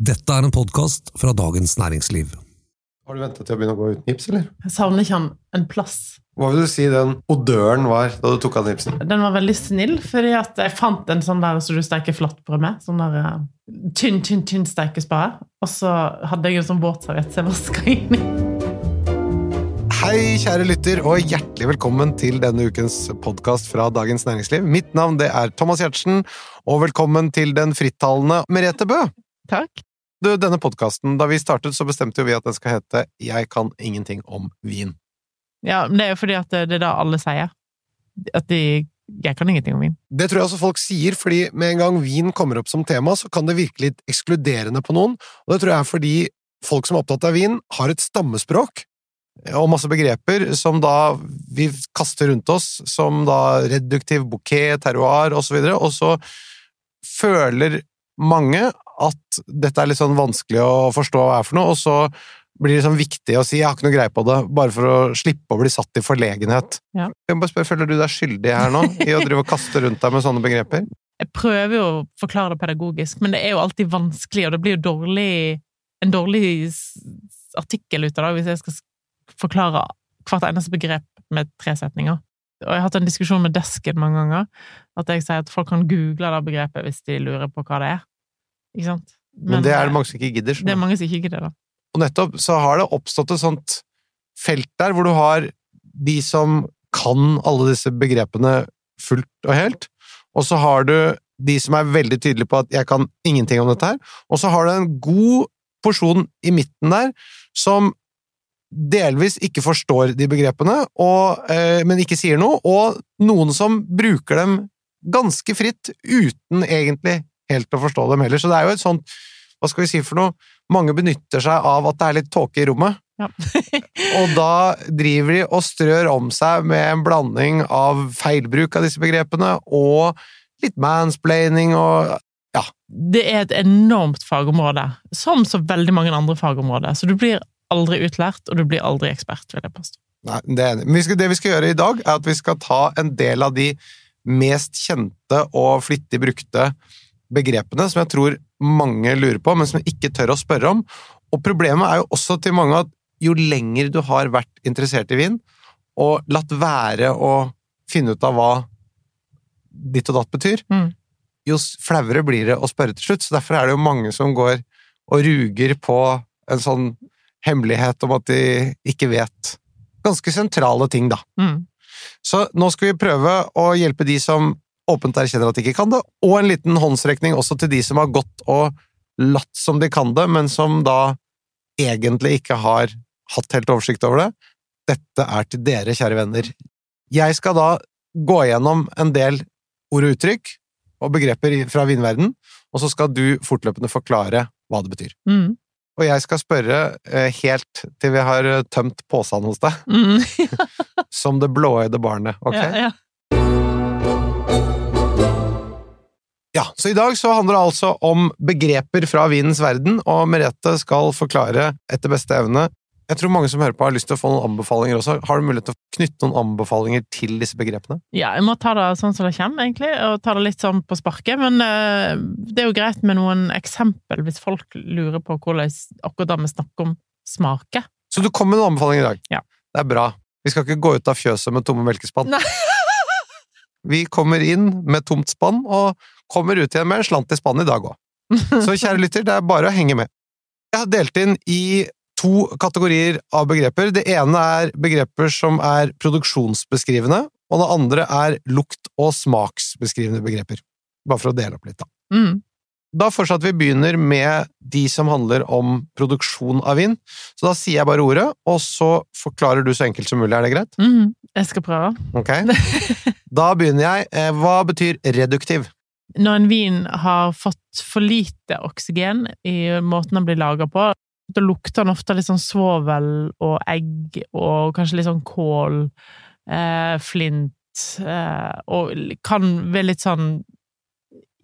Dette er en podkast fra Dagens Næringsliv. Har du ventet til å begynne å gå uten gips, eller? Jeg savner ikke han en plass. Hva vil du si den odøren var da du tok av gipsen? Den var veldig snill, fordi at jeg fant en sånn der så du steker flatbrød med. Sånn der eh, tynn, tynn, tynn stekespade. Og så hadde jeg en sånn våtserviett som jeg vaska inn i. Hei, kjære lytter, og hjertelig velkommen til denne ukens podkast fra Dagens Næringsliv. Mitt navn det er Thomas Giertsen, og velkommen til den frittalende Merete Bø. Takk. Du, denne podkasten, da vi startet, så bestemte jo vi at den skal hete Jeg kan ingenting om vin. Ja, men det er jo fordi at det er det alle sier. At de Jeg kan ingenting om vin. Det tror jeg også folk sier, fordi med en gang vin kommer opp som tema, så kan det virke litt ekskluderende på noen, og det tror jeg er fordi folk som er opptatt av vin, har et stammespråk og masse begreper som da vi kaster rundt oss, som da reduktiv bouquet, terroir osv., og, så videre, og så føler mange at dette er litt sånn vanskelig å forstå hva er for noe, og så blir det sånn viktig å si 'jeg har ikke noe greie på det', bare for å slippe å bli satt i forlegenhet. Ja. Jeg må bare spørre, Føler du deg skyldig her nå, i å drive og kaste rundt deg med sånne begreper? Jeg prøver jo å forklare det pedagogisk, men det er jo alltid vanskelig, og det blir jo dårlig, en dårlig artikkel ut av det hvis jeg skal forklare hvert eneste begrep med tre setninger. Og jeg har hatt en diskusjon med desken mange ganger, at jeg sier at folk kan google det begrepet hvis de lurer på hva det er. Ikke sant? Men, det er det mange som ikke gidder. det er mange som ikke gidder da. Og nettopp så har det oppstått et sånt felt der, hvor du har de som kan alle disse begrepene fullt og helt, og så har du de som er veldig tydelige på at 'jeg kan ingenting om dette her', og så har du en god porsjon i midten der som delvis ikke forstår de begrepene, og, eh, men ikke sier noe, og noen som bruker dem ganske fritt, uten egentlig helt å forstå dem heller. Så det er jo et sånt, hva skal vi si for noe, mange benytter seg av at det er litt tåke i rommet, Ja. og da driver de og strør om seg med en blanding av feilbruk av disse begrepene, og litt mansplaining og ja. det er et enormt fagområde, som så veldig mange andre fagområder. Så du blir aldri utlært, og du blir aldri ekspert, vil jeg påstå. Nei, det. Vi skal, det vi skal gjøre i dag, er at vi skal ta en del av de mest kjente og flittig brukte begrepene som jeg tror mange lurer på, men som ikke tør å spørre om. Og problemet er jo også til mange at jo lenger du har vært interessert i vin, og latt være å finne ut av hva ditt og datt betyr, Mm. jo flauere blir det å spørre til slutt. Så derfor er det jo mange som går og ruger på en sånn hemmelighet om at de ikke vet ganske sentrale ting, da. Mm. Så nå skal vi prøve å hjelpe de som åpent erkjenner at de ikke kan det, og en liten håndsrekning også til de som har gått og latt som de kan det, men som da egentlig ikke har hatt helt oversikt over det. Dette er til dere, kjære venner. Jeg skal da gå gjennom en del ord og uttrykk og begreper fra vinverden, og så skal du fortløpende forklare hva det betyr. Mm. Og jeg skal spørre eh, helt til vi har eh, tømt posen hos deg, Mm. som det blåøyde barnet, ok? Ja, ja. Ja, så i dag så handler det altså om begreper fra vinens verden, og Merete skal forklare etter beste evne. Jeg tror mange som hører på har lyst til å få noen anbefalinger også. Har du mulighet til å knytte noen anbefalinger til disse begrepene? Ja, jeg må ta det sånn som det kommer, egentlig, og ta det litt sånn på sparket. Men uh, det er jo greit med noen eksempel hvis folk lurer på hvordan akkurat det vi snakker om, smaker. Så du kom med noen anbefalinger i dag? Ja. Det er bra. Vi skal ikke gå ut av fjøset med tomme melkespann. Nei. Vi kommer inn med tomt spann, og kommer ut igjen med en slant i spannet i dag òg. Så kjære lytter, det er bare å henge med. Jeg har delt inn i to kategorier av begreper. Det ene er begreper som er produksjonsbeskrivende, og det andre er lukt- og smaksbeskrivende begreper. Bare for å dele opp litt, da. Mm. Da fortsatt vi begynner med de som handler om produksjon av vin. Så da sier jeg bare ordet, og så forklarer du så enkelt som mulig. Er det greit? Mm. Jeg skal prøve. Ok. Da begynner jeg. Eh, Hva betyr reduktiv? Når en vin har fått for lite oksygen i måten den blir laga på, da lukter den ofte litt sånn svovel og egg og kanskje litt sånn kål, eh, flint, eh, og kan være litt sånn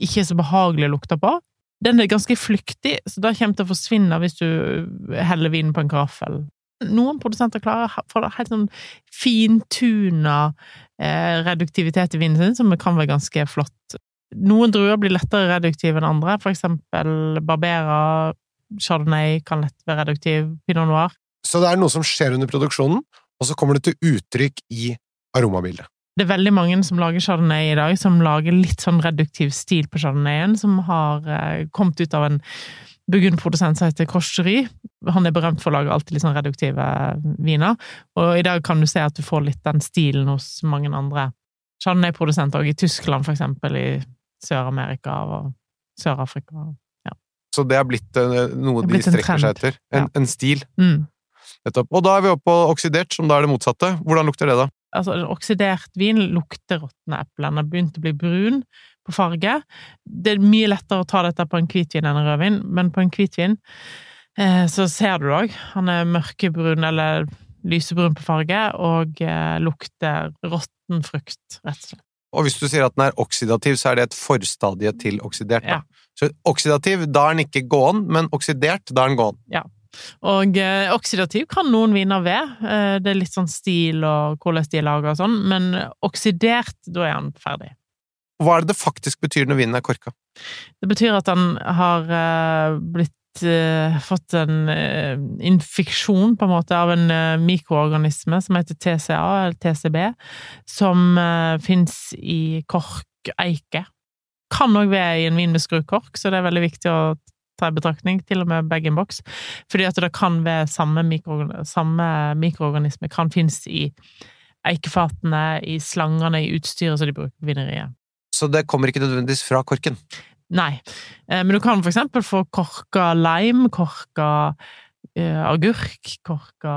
ikke så behagelig å lukte på. Den er ganske flyktig, så da kommer til å forsvinne hvis du heller vinen på en karaffel. Noen produsenter klarer å få helt sånn fintuna eh, reduktivitet i vinen sin, som kan være ganske flott. Noen druer blir lettere reduktive enn andre, for eksempel Barbera Chardonnay kan lett være reduktiv. Pinot noir. Så det er noe som skjer under produksjonen, og så kommer det til uttrykk i aromabildet. Det er veldig mange som lager chardonnay i dag, som lager litt sånn reduktiv stil på chardonnayen, som har eh, kommet ut av en burgundprodusent som heter Crochery. Han er berømt for å lage alltid litt sånn reduktive viner, og i dag kan du se at du får litt den stilen hos mange andre chardonnay-produsenter, òg i Tyskland, for eksempel, i Sør-Amerika og Sør-Afrika. Så det er blitt eh, noe er blitt de strekker seg etter. En, en stil. Mm. Og da er vi oppe på oksidert, som da er det motsatte. Hvordan lukter det, da? altså oksidert vin lukter råtne epler. Den har begynt å bli brun på farge. Det er mye lettere å ta dette på en hvitvin enn en rødvin, men på en hvitvin eh, så ser du det òg. Han er mørkebrun eller lysebrun på farge og eh, lukter råtten frukt, rett og slett. Og hvis du sier at den er oksidativ, så er det et forstadie til oksidert. Ja. Så oksidativ, da er den ikke gåen, men oksidert, da er den gåen. Og eh, oksidativ kan noen viner ved. Eh, det er litt sånn stil og hvordan de er laga og sånn, men oksidert, da er den ferdig. Hva er det det faktisk betyr når vinen er korka? Det betyr at den har eh, blitt eh, fått en uh, infeksjon, på en måte, av en uh, mikroorganisme som heter TCA, eller TCB, som uh, fins i korkeike. Kan òg være i en vin med skrukork, så det er veldig viktig å ta i betraktning, til og med bag-in-box, fordi at det kan være samme, mikro, samme mikroorganisme kan finnes i eikefatene, i slangene, i utstyret som de bruker på vineriet. Så det kommer ikke nødvendigvis fra korken. Nei, Eh, men du kan for eksempel få korka lime, korka uh, agurk, korka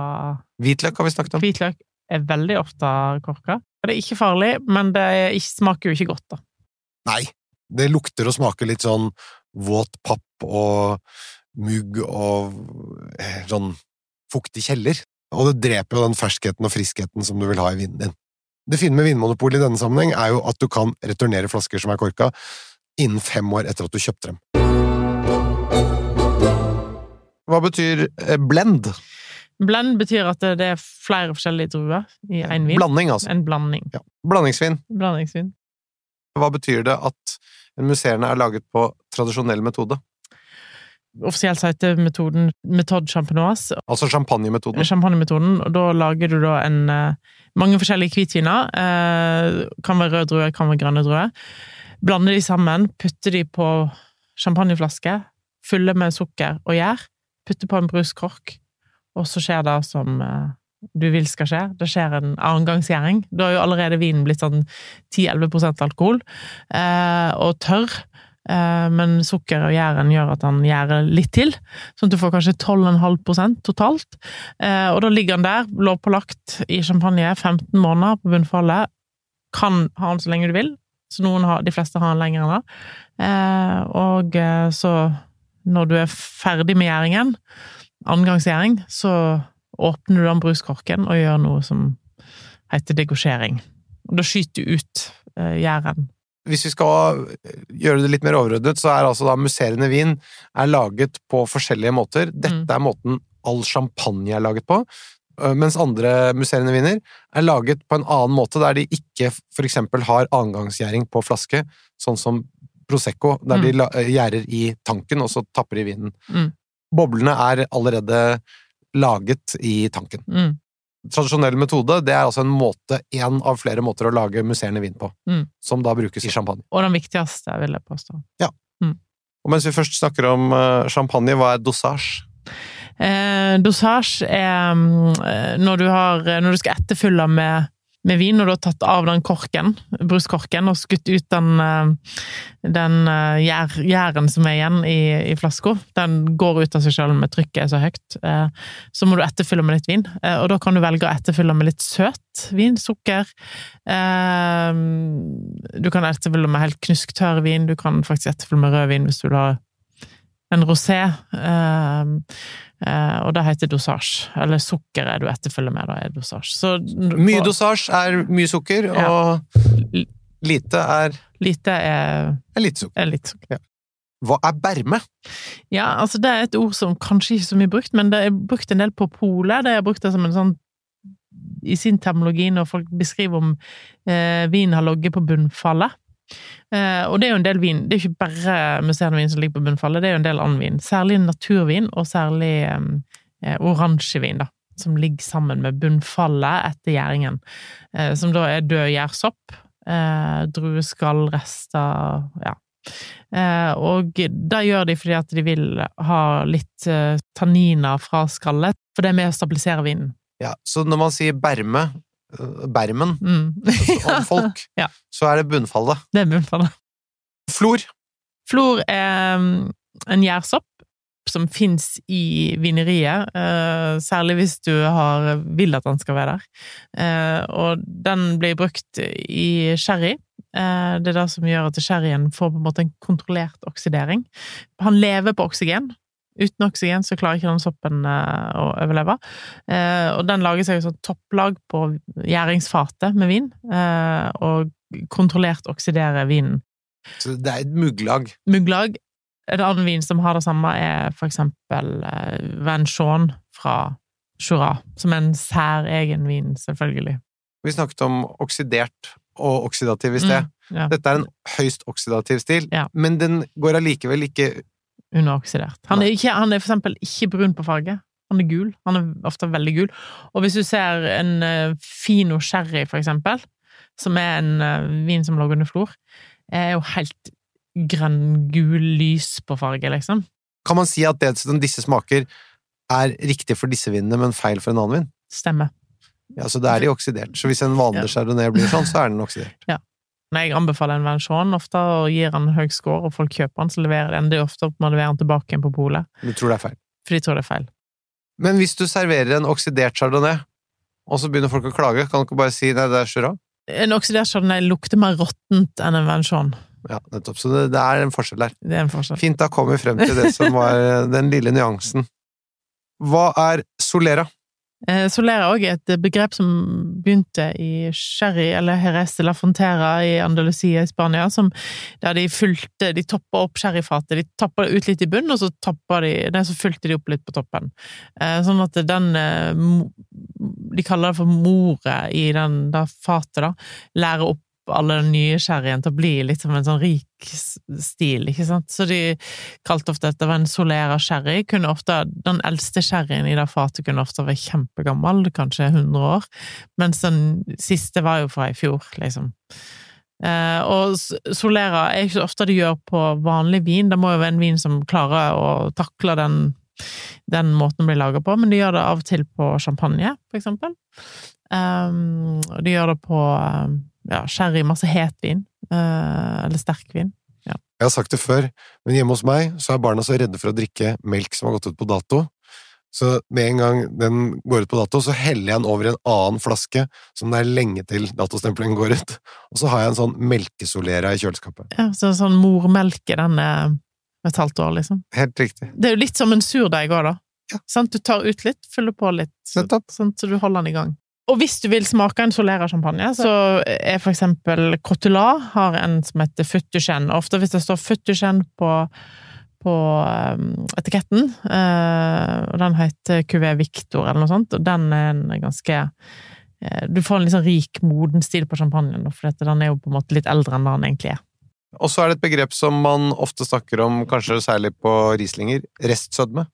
Hvitløk har vi snakket om. hvitløk. Er veldig ofte korka. Det er ikke farlig, men det ikke, smaker jo ikke godt, da. Nei. Det lukter og smaker litt sånn våt papp og mugg og eh, sånn fuktig kjeller. Og det dreper jo den ferskheten og friskheten som du vil ha i vinen din. Det fine med Vinmonopolet i denne sammenheng er jo at du kan returnere flasker som er korka, innen fem år etter at du kjøpte dem. Hva betyr eh, blend? Blend betyr at det er flere forskjellige druer i én vin. Blanding, altså. En blanding. Ja. Blandingsvin. Blandingsvin. Hva betyr det at en musserende er laget på tradisjonell metode? Offisielt heter metoden metode champenoise, Altså champagnemetoden. champagnemetoden, og da lager du da en eh, mange forskjellige hvitviner. Eh, kan være rød druer, kan være grønne druer. Blander de sammen, putte de på champagneflaske, fylle med sukker og gjær, putte på en bruskork, og så skjer det som eh, du vil skal skje. Det skjer en annengangsgjæring. Da har jo allerede vinen blitt sånn 10-11% alkohol, eh, og tørr. Eh, Men sukker og gjæren gjør at han gjærer litt til, sånn at du får kanskje 12,5% totalt. Og da ligger han der, lovpålagt i champagne, 15 måneder på bunnfallet. Kan ha han så lenge du vil, så har, de fleste har den lenger enn det. Eh, Og eh, så, når du er ferdig med gjæringen, andregangsgjæring, så åpner du den bruskorken og gjør noe som heter degosjering. Og da skyter du ut eh, gjæren. Hvis vi skal gjøre det litt mer overordnet, så er altså da musserende vin er laget på forskjellige måter. Dette Mm. er måten all champagne er laget på, mens andre musserende viner er laget på en annen måte, der de ikke eksempel har annengangsgjæring på flaske, sånn som Prosecco, der Mm. de la- gjærer i tanken, og så tapper de vinen. Mm. Boblene er allerede laget i tanken. Mm. Tradisjonell metode, det er altså en måte, en av flere måter å lage musserende vin på, Mm. som da brukes i champagne. Og den viktigste, vil jeg påstå. Og mens vi først snakker om eh, champagne, hva er dosage? Eh, dosage er mm, eh, når du, har, når du skal etterfylle med, med vin, og du har tatt av den korken, bruskorken, og skutt ut den, eh, den eh, gjær, gjæren som er igjen i, i flaska. Den går ut av seg selv med trykket er så høyt. Eh, så må du etterfylle med litt vin, eh, og da kan du velge å etterfylle med litt søt vin, sukker. Eh, du kan etterfylle med helt knusktørr vin, du kan faktisk etterfylle med rød vin hvis du vil ha en rosé. Eh, Eh, og det heter dosage. Eller sukker er du etterfølger med, da er dosage. Så, Mye dosage er mye sukker, Ja. og lite er, Lite er, er lite sukker. er litt sukker. Hva er berme? Ja, altså det er et ord som kanskje ikke så mye brukt, men det er brukt en del på polet. Det er brukt det som en sånn i sin terminologi når folk beskriver om eh, vinen har ligget på bunnfallet. Eh, og det er jo en del vin. Det er ikke bare museene vin som ligger på bunnfallet, det er jo en del annen vin. Særlig naturvin, og særlig eh, oransjevin, da. Som ligger sammen med bunnfallet etter gjæringen. Som da er død gjærsopp, eh, drueskallrester, ja. Eh, og det gjør de fordi at de vil ha litt eh, tanniner fra skallet, for det er med å stabilisere vinen. Ja, så når man sier berme, bermen, Mm. altså om folk, Ja. så er det bunnfallet. Det er bunnfallet. Flor. Flor er mm, en gjærsopp som fins i vineriet, eh, særlig hvis du har, vil at den skal være der. Eh, og den blir brukt i sherry. Eh, det er det som gjør at sherryen får på en måte en kontrollert oksidering. Han lever på oksygen. Uten oksygen så klarer ikke den soppen eh, å overleve. Eh, og den lager seg jo sånn topplag på gjæringsfatet med vin, eh, og kontrollert oksiderer vinen. Så det er et mugglag. Mugglag. En annen vin som har det samme, er for eksempel Venchon fra Jura, som er en særegen vin, selvfølgelig. Vi snakket om oksidert og oksidativ i sted. Mm, ja. Dette er en høyst oksidativ stil, Ja. men den går allikevel ikke Underoksidert. Han er, ikke, han er for eksempel ikke brun på farge. Han er gul. Han er ofte veldig gul. Og hvis du ser en eh, Fino Sherry, for eksempel, som er en eh, vin som lå under flor, er jo helt grønn-gul lys på farge, liksom. Kan man si at det disse smaker, er riktig for disse vinene, men feil for en annen vin? Stemmer. Ja, så da er de oksidert. Så hvis en vanlig Ja. chardonnay blir sånn, så er den oksidert. Når jeg anbefaler en Venchon ofte og gir han høy score, og folk kjøper han, så leverer den. Det er ofte man leverer den tilbake igjen på polet, Du tror det er feil. for de tror det er feil. Men hvis du serverer en oksidert chardonnay, og så begynner folk å klage, kan du ikke bare si nei, det er Jura? En oksidert chardonnay lukter mer råttent enn en Venchon. Ja, nettopp. Så det, det er en forskjell der. Det er en forskjell. Fint, da kom vi frem til det som var den lille nyansen. Hva er solera? Eh, jeg òg et begrep som begynte i sherry, eller Jerez de la Fontera i Andalusia i Spania, som, der de fulgte De toppa opp sherryfatet. De tappa det ut litt i bunnen, og så de nei, så fulgte de opp litt på toppen. Eh, sånn at den eh, De kaller det for moret i den det fatet, da. Lærer opp alle den nye sherryen til å bli litt som en sånn rik stil, ikke sant. Så de kalte ofte dette var en solera sherry. Kunne ofte, den eldste sherryen i det fatet kunne ofte være kjempegammel, kanskje 100 år, mens den siste var jo fra i fjor, liksom. Eh, og solera er ikke så ofte de gjør på vanlig vin, det må jo være en vin som klarer å takle den, den måten den blir laga på, men de gjør det av og til på champagne, for eksempel. Um, de gjør det på um, ja, sherry, masse hetvin, uh, eller sterkvin. Jeg har sagt det før, men hjemme hos meg så er barna så redde for å drikke melk som har gått ut på dato. Så med en gang den går ut på dato, så heller jeg den over i en annen flaske som det er lenge til datostemplingen går ut. Og så har jeg en sånn melkesolera i kjøleskapet. Ja, så sånn mormelke, den er et halvt år, liksom. Helt riktig. Det er jo litt som en surdeig òg, da. Ja. Sant? Du tar ut litt, fyller på litt, sånn, så du holder den i gang. Og hvis du vil smake en solera-champagne, så er for eksempel Cotelat har en som heter Futtuchen. Ofte hvis det står Futtuchen på, på um, etiketten, eh, og den heter Cuvée Victor eller noe sånt, og den er en ganske eh, Du får en litt sånn rik, moden stil på champagnen, for dette, den er jo på en måte litt eldre enn den egentlig er. Og så er det et begrep som man ofte snakker om, kanskje særlig på Rieslinger, restsødme.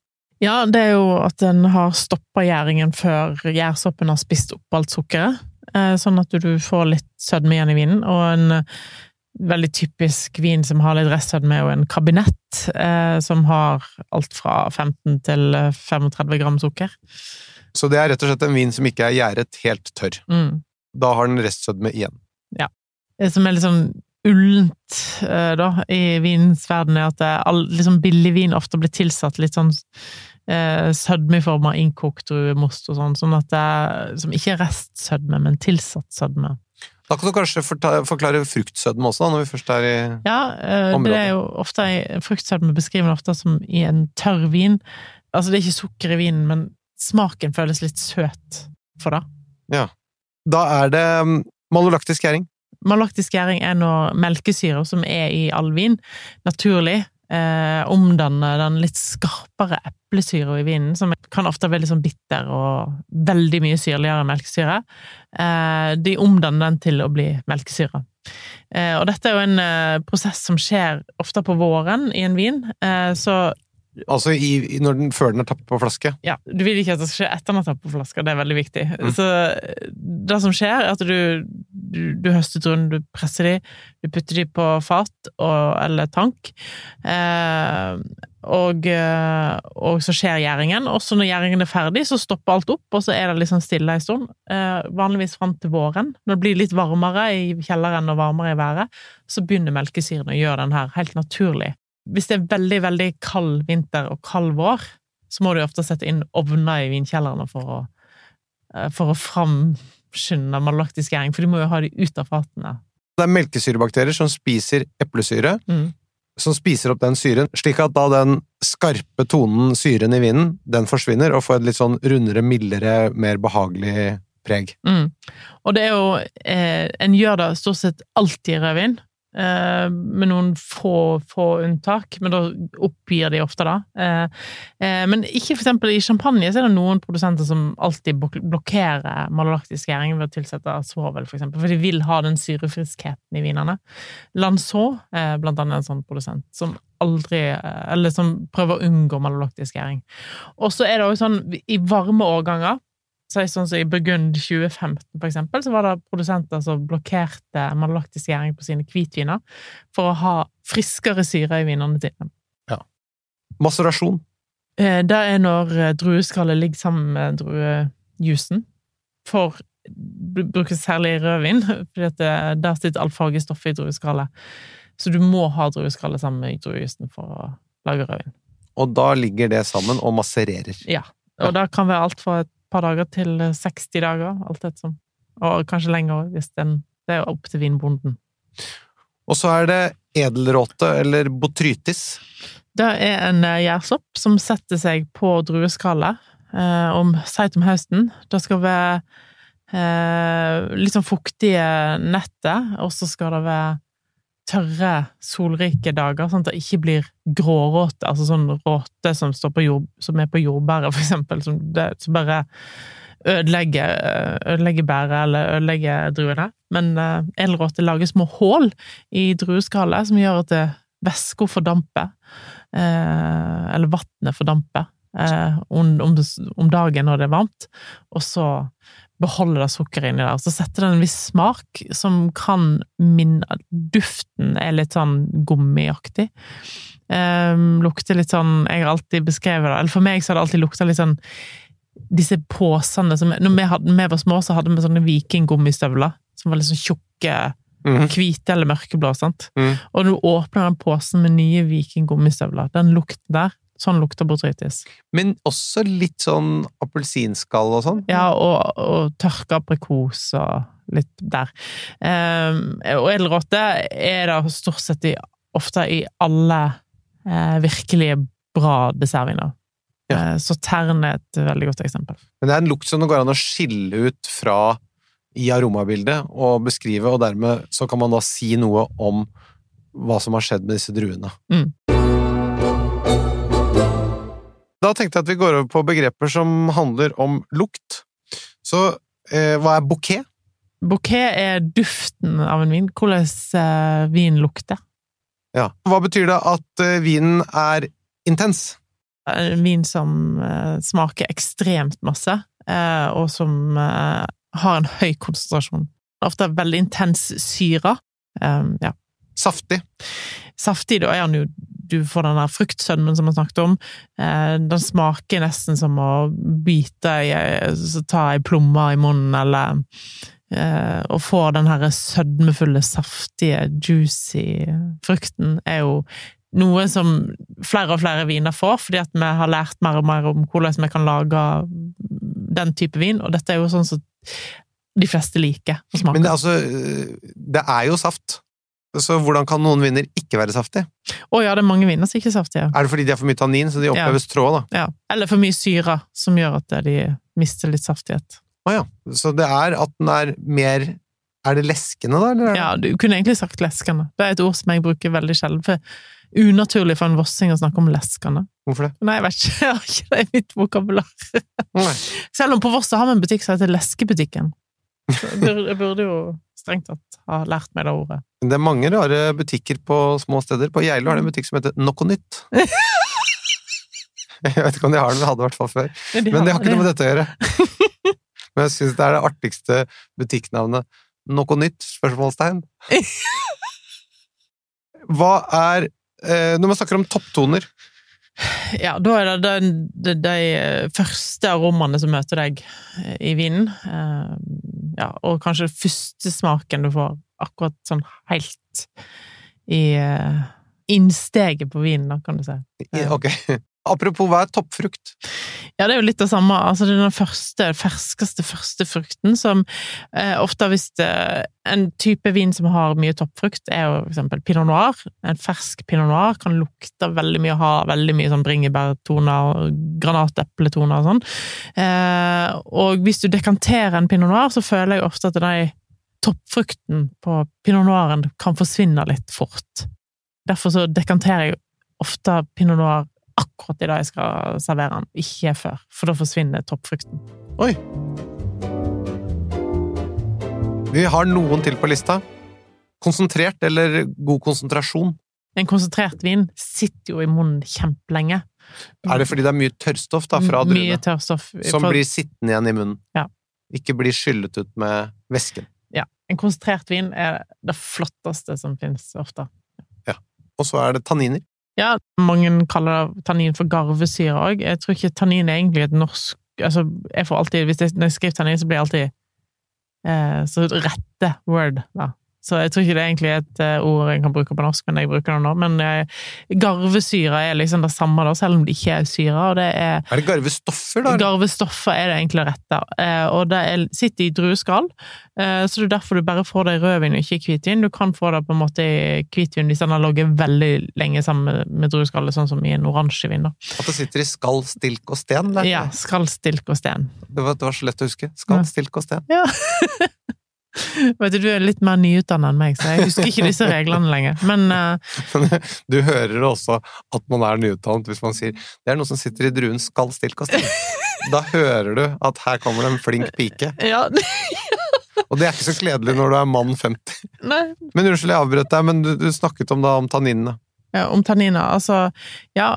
Ja, det er jo at den har stoppa gjæringen før gjærsoppen har spist opp alt sukkeret. eh, Sånn at du får litt sødme igjen i vinen. Og en eh, veldig typisk vin som har litt restsødme, er jo en kabinett, eh, som har alt fra 15 til eh, 35 gram sukker. Så det er rett og slett en vin som ikke er gjæret helt tørr. Mm. Da har den restsødme igjen. Det som er litt sånn ullent eh, da, i vinens verden, er at all, liksom billig vin ofte blir tilsatt litt sånn eh, sødme i form av innkokt druemost og sånn, sånn at det er, som ikke er restsødme, men tilsatt sødme. Da kan du kanskje forklare fruktsødme også, da, når vi først er i Ja, eh, det er jo ofte Fruktsødme beskriver man ofte som i en tørr vin. Altså, det er ikke sukker i vinen, men smaken føles litt søt for det. Ja. Da er det mm, malolaktisk gjæring. Malolaktisk gjæring er når melkesyre, som er i all vin, naturlig eh, omdanner den litt skarpere eplesyra i vinen, som kan ofte være litt sånn bitter og veldig mye syrligere enn melkesyre. Eh, de omdanner den til å bli melkesyre. Eh, og dette er jo en eh, prosess som skjer ofte på våren i en vin, eh, så Altså i, den, før den er tappet på flaske. ja, du vil ikke at det skal skje etter den er tappet på flaske. det er veldig viktig. Mm. Så det som skjer, er at du, du, du høster druene, du presser de, du putter de på fat og, eller tank, eh, og, eh, og så skjer gjæringen. Og så når gjæringen er ferdig, så stopper alt opp, og så er det liksom stille en stund. Eh, vanligvis fram til våren. Når det blir litt varmere i kjelleren og varmere i været, så begynner melkesyren å gjøre den her helt naturlig. Hvis det er veldig, veldig kald vinter og kald vår, så må du ofte sette inn ovner i vinkjellerne for å, eh, for å framskynde malolaktisk gjæring, for de må jo ha de ut av fatene. Det er melkesyrebakterier som spiser eplesyre, Mm. som spiser opp den syren, slik at da den skarpe tonen, syren i vinen, den forsvinner, og får et litt sånn rundere, mildere, mer behagelig preg. Mm. Og det er jo eh, En gjør det stort sett alltid i rødvin, eh, med noen få, få unntak, men da oppgir de ofte det. Eh, eh, men ikke for eksempel i champagne så er det noen produsenter som alltid blokkerer malolaktisk gjæring ved å tilsette svovel, for eksempel, for de vil ha den syrefriskheten i vinene. Lanzot er blant annet en sånn produsent som aldri Eller som prøver å unngå malolaktisk gjæring. Og så er det også sånn, i varme årganger er sånn som I Burgund 2015, for eksempel, så var det produsenter som blokkerte malolaktisk gjæring på sine hvitviner for å ha friskere syre i vinene sine. Maserasjon. Eh, Det er når eh, drueskallet ligger sammen med druejusen. For br- brukes særlig i rødvin, fordi der sitter alt fargestoffet i drueskallet. Så du må ha drueskallet sammen med druejusen for å lage rødvin. Og da ligger det sammen og massererer. Ja. Og det kan være alt fra et par dager til 60 dager, alt ettersom. Og kanskje lenger, hvis den Det er opp til vinbonden. Og så er det edelråte, eller botrytis. Det er en eh, gjærsopp som setter seg på drueskallet eh, om, seint om høsten. Det skal være eh, litt sånn fuktige netter, og så skal det være tørre, solrike dager, sånn at det ikke blir gråråte, altså sånn råte som, står på jord, som er på jordbæret, for eksempel, som, det, som bare ødelegger, eh, ødelegger bæret eller ødelegger druene. Men uh, edelråte lager små hull i drueskallet som gjør at væska fordamper, uh, eller vannet fordamper, Uh, om, om dagen når det er varmt, og så beholder det sukkeret inni der. Så setter det en viss smak som kan minne Duften er litt sånn gummiaktig. Um, lukter litt sånn Jeg har alltid beskrevet det Eller for meg så har det alltid lukta litt sånn Disse posene som Når vi, hadde, vi var små, så hadde vi sånne vikinggummistøvler som var litt sånn tjukke, Mm. hvite eller mørkeblå. sant? Mm. Og når du åpner den posen med nye vikinggummistøvler, den lukten der, sånn lukter botrytis. Men også litt sånn appelsinskall og sånn. Ja, og, og tørka aprikos og litt der. Um, og edelråte er da stort sett i, ofte i alle eh, virkelige bra dessertviner. Ja. Eh, så tern er et veldig godt eksempel. Men det er en lukt som det går an å skille ut fra i aromabildet og beskrive, og dermed så kan man da si noe om hva som har skjedd med disse druene. Mm. Da tenkte jeg at vi går over på begreper som handler om lukt. Så eh, hva er bouquet? Bouquet er duften av en vin. Hvordan eh, vin lukter. Ja. Hva betyr det at eh, vinen er intens? En vin som eh, smaker ekstremt masse, eh, og som eh, har en høy konsentrasjon. Ofte veldig intens syre. Eh, ja. Saftig. Saftig, da er han jo Du får den der fruktsødmen som vi snakket om. Eh, den smaker nesten som å bite i Ta ei plomme i munnen, eller eh, Å få den her sødmefulle, saftige, juicy frukten er jo noe som flere og flere viner får, fordi at vi har lært mer og mer om hvordan vi kan lage den type vin, og dette er jo sånn som de fleste liker å smake. Men det, altså, eh, det er jo saft. Så hvordan kan noen viner ikke være saftig? Å ja, det er mange viner som ikke er saftige. Er det fordi de har for mye tannin, så de oppleves trå, da? Ja. Eller for mye syre, som gjør at de mister litt saftighet. Å ja. Så det er at den er mer Er det leskende, da? Eller? er Ja, du kunne egentlig sagt leskende. Det er et ord som jeg bruker veldig sjelden, for unaturlig for en vossing å snakke om leskende. Hvorfor det? Nei, jeg vet ikke. Jeg har ikke det i mitt vokabular. Selv om på Voss har vi en butikk som heter Leskebutikken. Jeg burde jo strengt tatt ha lært meg det ordet. Det er mange rare butikker på små steder. På Geilo er det en butikk som heter Noko Nytt. Jeg vet ikke om de har den, men hadde i hvert fall før. Men det har ikke noe med dette å gjøre. Men jeg syns det er det artigste butikknavnet. Noe nytt? Spørsmålstegn. Hva er eh, Når man snakker om topptoner Ja, da er det de, de, de første aromaene som møter deg eh, i vinen. Eh, Ja, og kanskje første smaken du får akkurat sånn helt i eh, innsteget på vinen, da, kan du si. Ok. Apropos, hva er toppfrukt? Ja, det er jo litt det samme. Altså, det er den første, ferskeste første frukten som eh, ofte hvis det, En type vin som har mye toppfrukt, er jo for eksempel pinot noir. En fersk pinot noir kan lukte veldig mye, ha veldig mye sånn bringebærtoner og granateppletoner og sånn. Eh, og hvis du dekanterer en pinot noir, så føler jeg ofte at de toppfrukten på pinot noiren kan forsvinne litt fort. Derfor så dekanterer jeg ofte pinot noir akkurat i dag jeg skal servere den, ikke før, for da forsvinner toppfrukten. Oi! Vi har noen til på lista. Konsentrert eller god konsentrasjon? En konsentrert vin sitter jo i munnen kjempelenge. Er det fordi det er mye tørrstoff da, fra druene tørrstoff. som For- blir sittende igjen i munnen? Ja. Ikke blir skyllet ut med væsken. Ja. En konsentrert vin er det flotteste som finnes ofte. Ja. Og så er det tanniner. Ja, mange kaller tannin for garvesyre òg. Jeg tror ikke tannin er egentlig et norsk Altså, jeg får alltid Hvis jeg, når jeg skriver tannin, så blir jeg alltid eh, så rette word, da. Så jeg tror ikke det er egentlig et eh, ord jeg kan bruke på norsk, men jeg bruker det nå. Men eh, garvesyre er liksom det samme, da, selv om det ikke er syre. Og det er Er det garvestoffer, da? Garvestoffer er det egentlig rette, eh, og det er, sitter i drueskall, så det er derfor du bare får det i rødvin og ikke i hvitvin. Du kan få det på en måte i hvitvin hvis den har ligget veldig lenge sammen med, drueskallet, sånn som i en oransjevin. da. At det sitter i skall, stilk og sten? Der. Ja, skall, stilk og sten. Det, var, det var så lett å huske. Skall, stilk og sten. Ja. Vet du, du er litt mer nyutdannet enn meg, så jeg husker ikke disse reglene lenger. Men eh, Du hører også at man er nyutdannet hvis man sier det er noe som sitter i druen skall, stilk og. Da hører du at her kommer det en flink pike. ja Og det er ikke så kledelig når du er mann 50. Nei, Men unnskyld, jeg avbrøt deg, men du, du snakket om, da, om tanninene. Ja, om tanniner. Altså, ja,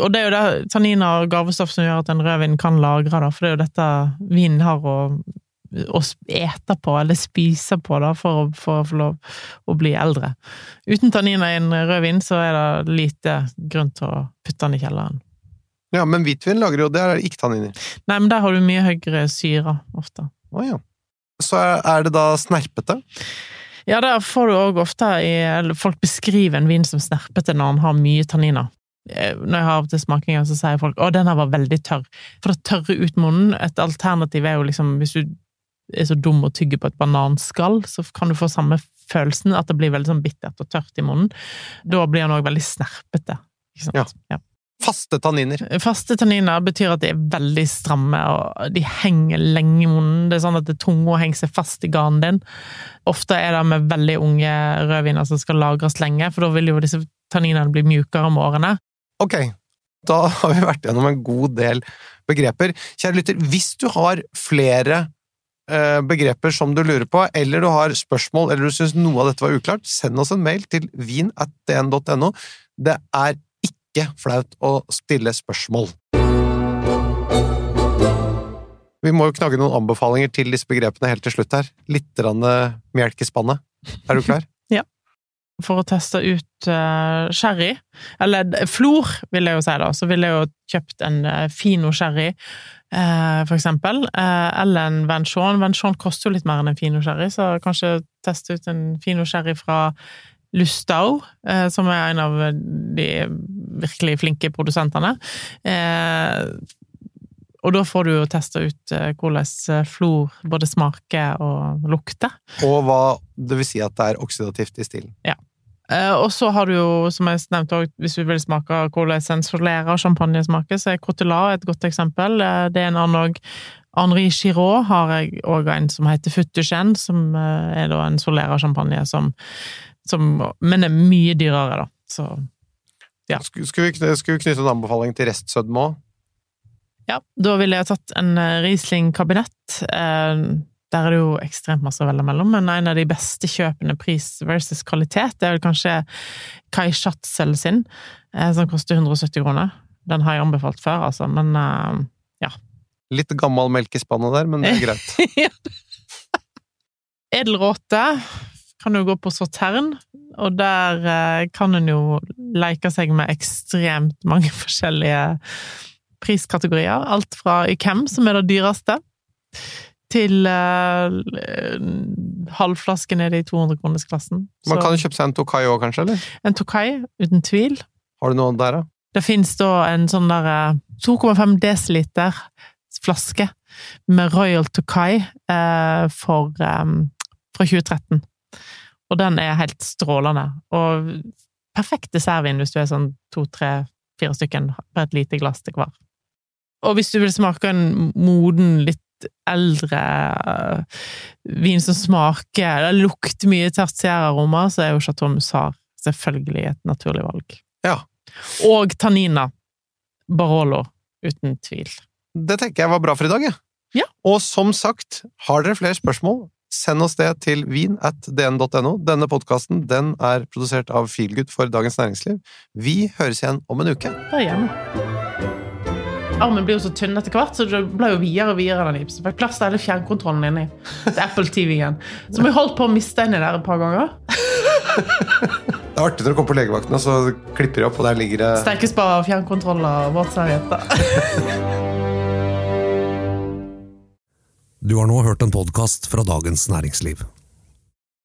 og det er jo det tanniner og garvestoff som gjør at en rødvin kan lagre, da, for det er jo dette vinen har å, å ete på, eller spise på, da, for for å få lov å bli eldre. Uten tanniner i en rødvin, så er det lite grunn til å putte den i kjelleren. Ja, men hvitvin lager jo det, er ikke tanniner. Nei, men der har du mye høyere syre, ofte. Å ja. Så er, det da snerpete? Ja, der får du òg ofte i eller Folk beskriver en vin som snerpete når den har mye tanniner. Eh, Når jeg har av til smakinger, så sier folk 'Å, den her var veldig tørr'. For å tørrer ut munnen. Et alternativ er jo liksom Hvis du er så dum å tygge på et bananskall, så kan du få samme følelsen, at det blir veldig sånn bittert og tørt i munnen. Da blir den òg veldig snerpete. Ikke sant? Ja. Faste tanniner. Faste tanniner betyr at de er veldig stramme, og de henger lenge i munnen. Det er sånn at tunga henger seg fast i ganen din. Ofte er det med veldig unge rødviner som skal lagres lenge, for da vil jo disse tanninene bli mjukere med årene. Ok, da har vi vært gjennom en god del begreper. Kjære lytter, hvis du har flere begreper som du lurer på, eller du har spørsmål, eller du syns noe av dette var uklart, send oss en mail til vin.dn.no. Det er ikke flaut å stille spørsmål. Vi må jo knagge noen anbefalinger til disse begrepene helt til slutt her. Litt eh, melk i spannet. Er du klar? ja. For å teste ut uh, sherry, eller flor, vil jeg jo si da, så ville jeg jo kjøpt en uh, Fino sherry, eh, for eksempel, eh, eller en Venchon. Venchon koster jo litt mer enn en Fino sherry, så kanskje teste ut en Fino sherry fra Lustau, eh, som er en av de virkelig flinke produsentene. Eh, og da får du jo testa ut eh, hvordan eh, flor både smaker og lukter. Og hva det vil si at det er oksidativt i stilen. Eh, og så har du jo, som jeg nevnte også, hvis vi vil smake hvordan en Solera champagne smaker, så er Cotelat et godt eksempel. Eh, det er en annen òg. Henri Giraud har jeg òg en som heter Futtuchen, som eh, er da en Solera champagne som, som Men er mye dyrere, da. Så Ja. Skulle vi, skulle vi knytte en anbefaling til restsødme òg? Ja, da ville jeg tatt en eh, Riesling-kabinett. Eh, Der er det jo ekstremt masse å velge mellom, men en av de beste kjøpene pris versus kvalitet, det er vel kanskje Kai Schatzel sin, eh, som koster 170 kroner. Den har jeg anbefalt før, altså, men ja. Litt gammel melk i spannet der, men det er greit. Edelråte kan jo gå på Sautern, og der eh, kan en jo leke seg med ekstremt mange forskjellige priskategorier. Alt fra Ykem, som er det dyreste, til eh, halvflaske nede i 200-kronersklassen. Man kan jo kjøpe seg en Tokai òg, kanskje? eller? En Tokai, uten tvil. Har du noe der, da? Det finnes da en sånn der eh, 2,5 dl flaske med Royal Tokai eh, for, eh, fra 2013. Og den er helt strålende. Og perfekt dessertvin hvis du er sånn to, tre, fire stykken på et lite glass til hver. Og hvis du vil smake en moden, litt eldre eh, vin som smaker Det lukter mye tertiæraromer, så er jo Chateau Musard selvfølgelig et naturlig valg. Ja. Og Tannina Barolo, uten tvil. Det tenker jeg var bra for i dag, jeg. Ja. Og som sagt, har dere flere spørsmål, send oss det til vin at dn.no. Denne podkasten den er produsert av Feelgood for Dagens Næringsliv. Vi høres igjen om en uke. Det er hjemme. Armen blir jo så tynn etter hvert, så det ble jo videre og videre. den gipsen. Fikk plass til hele fjernkontrollen inni. Til Apple TV-en. Så vi holdt på å miste den i der et par ganger. Det er artig når du kommer på legevakten, og så klipper de opp, og der ligger det Sterkespa fjernkontroller våtservietter. Du har nå hørt en podkast fra Dagens Næringsliv.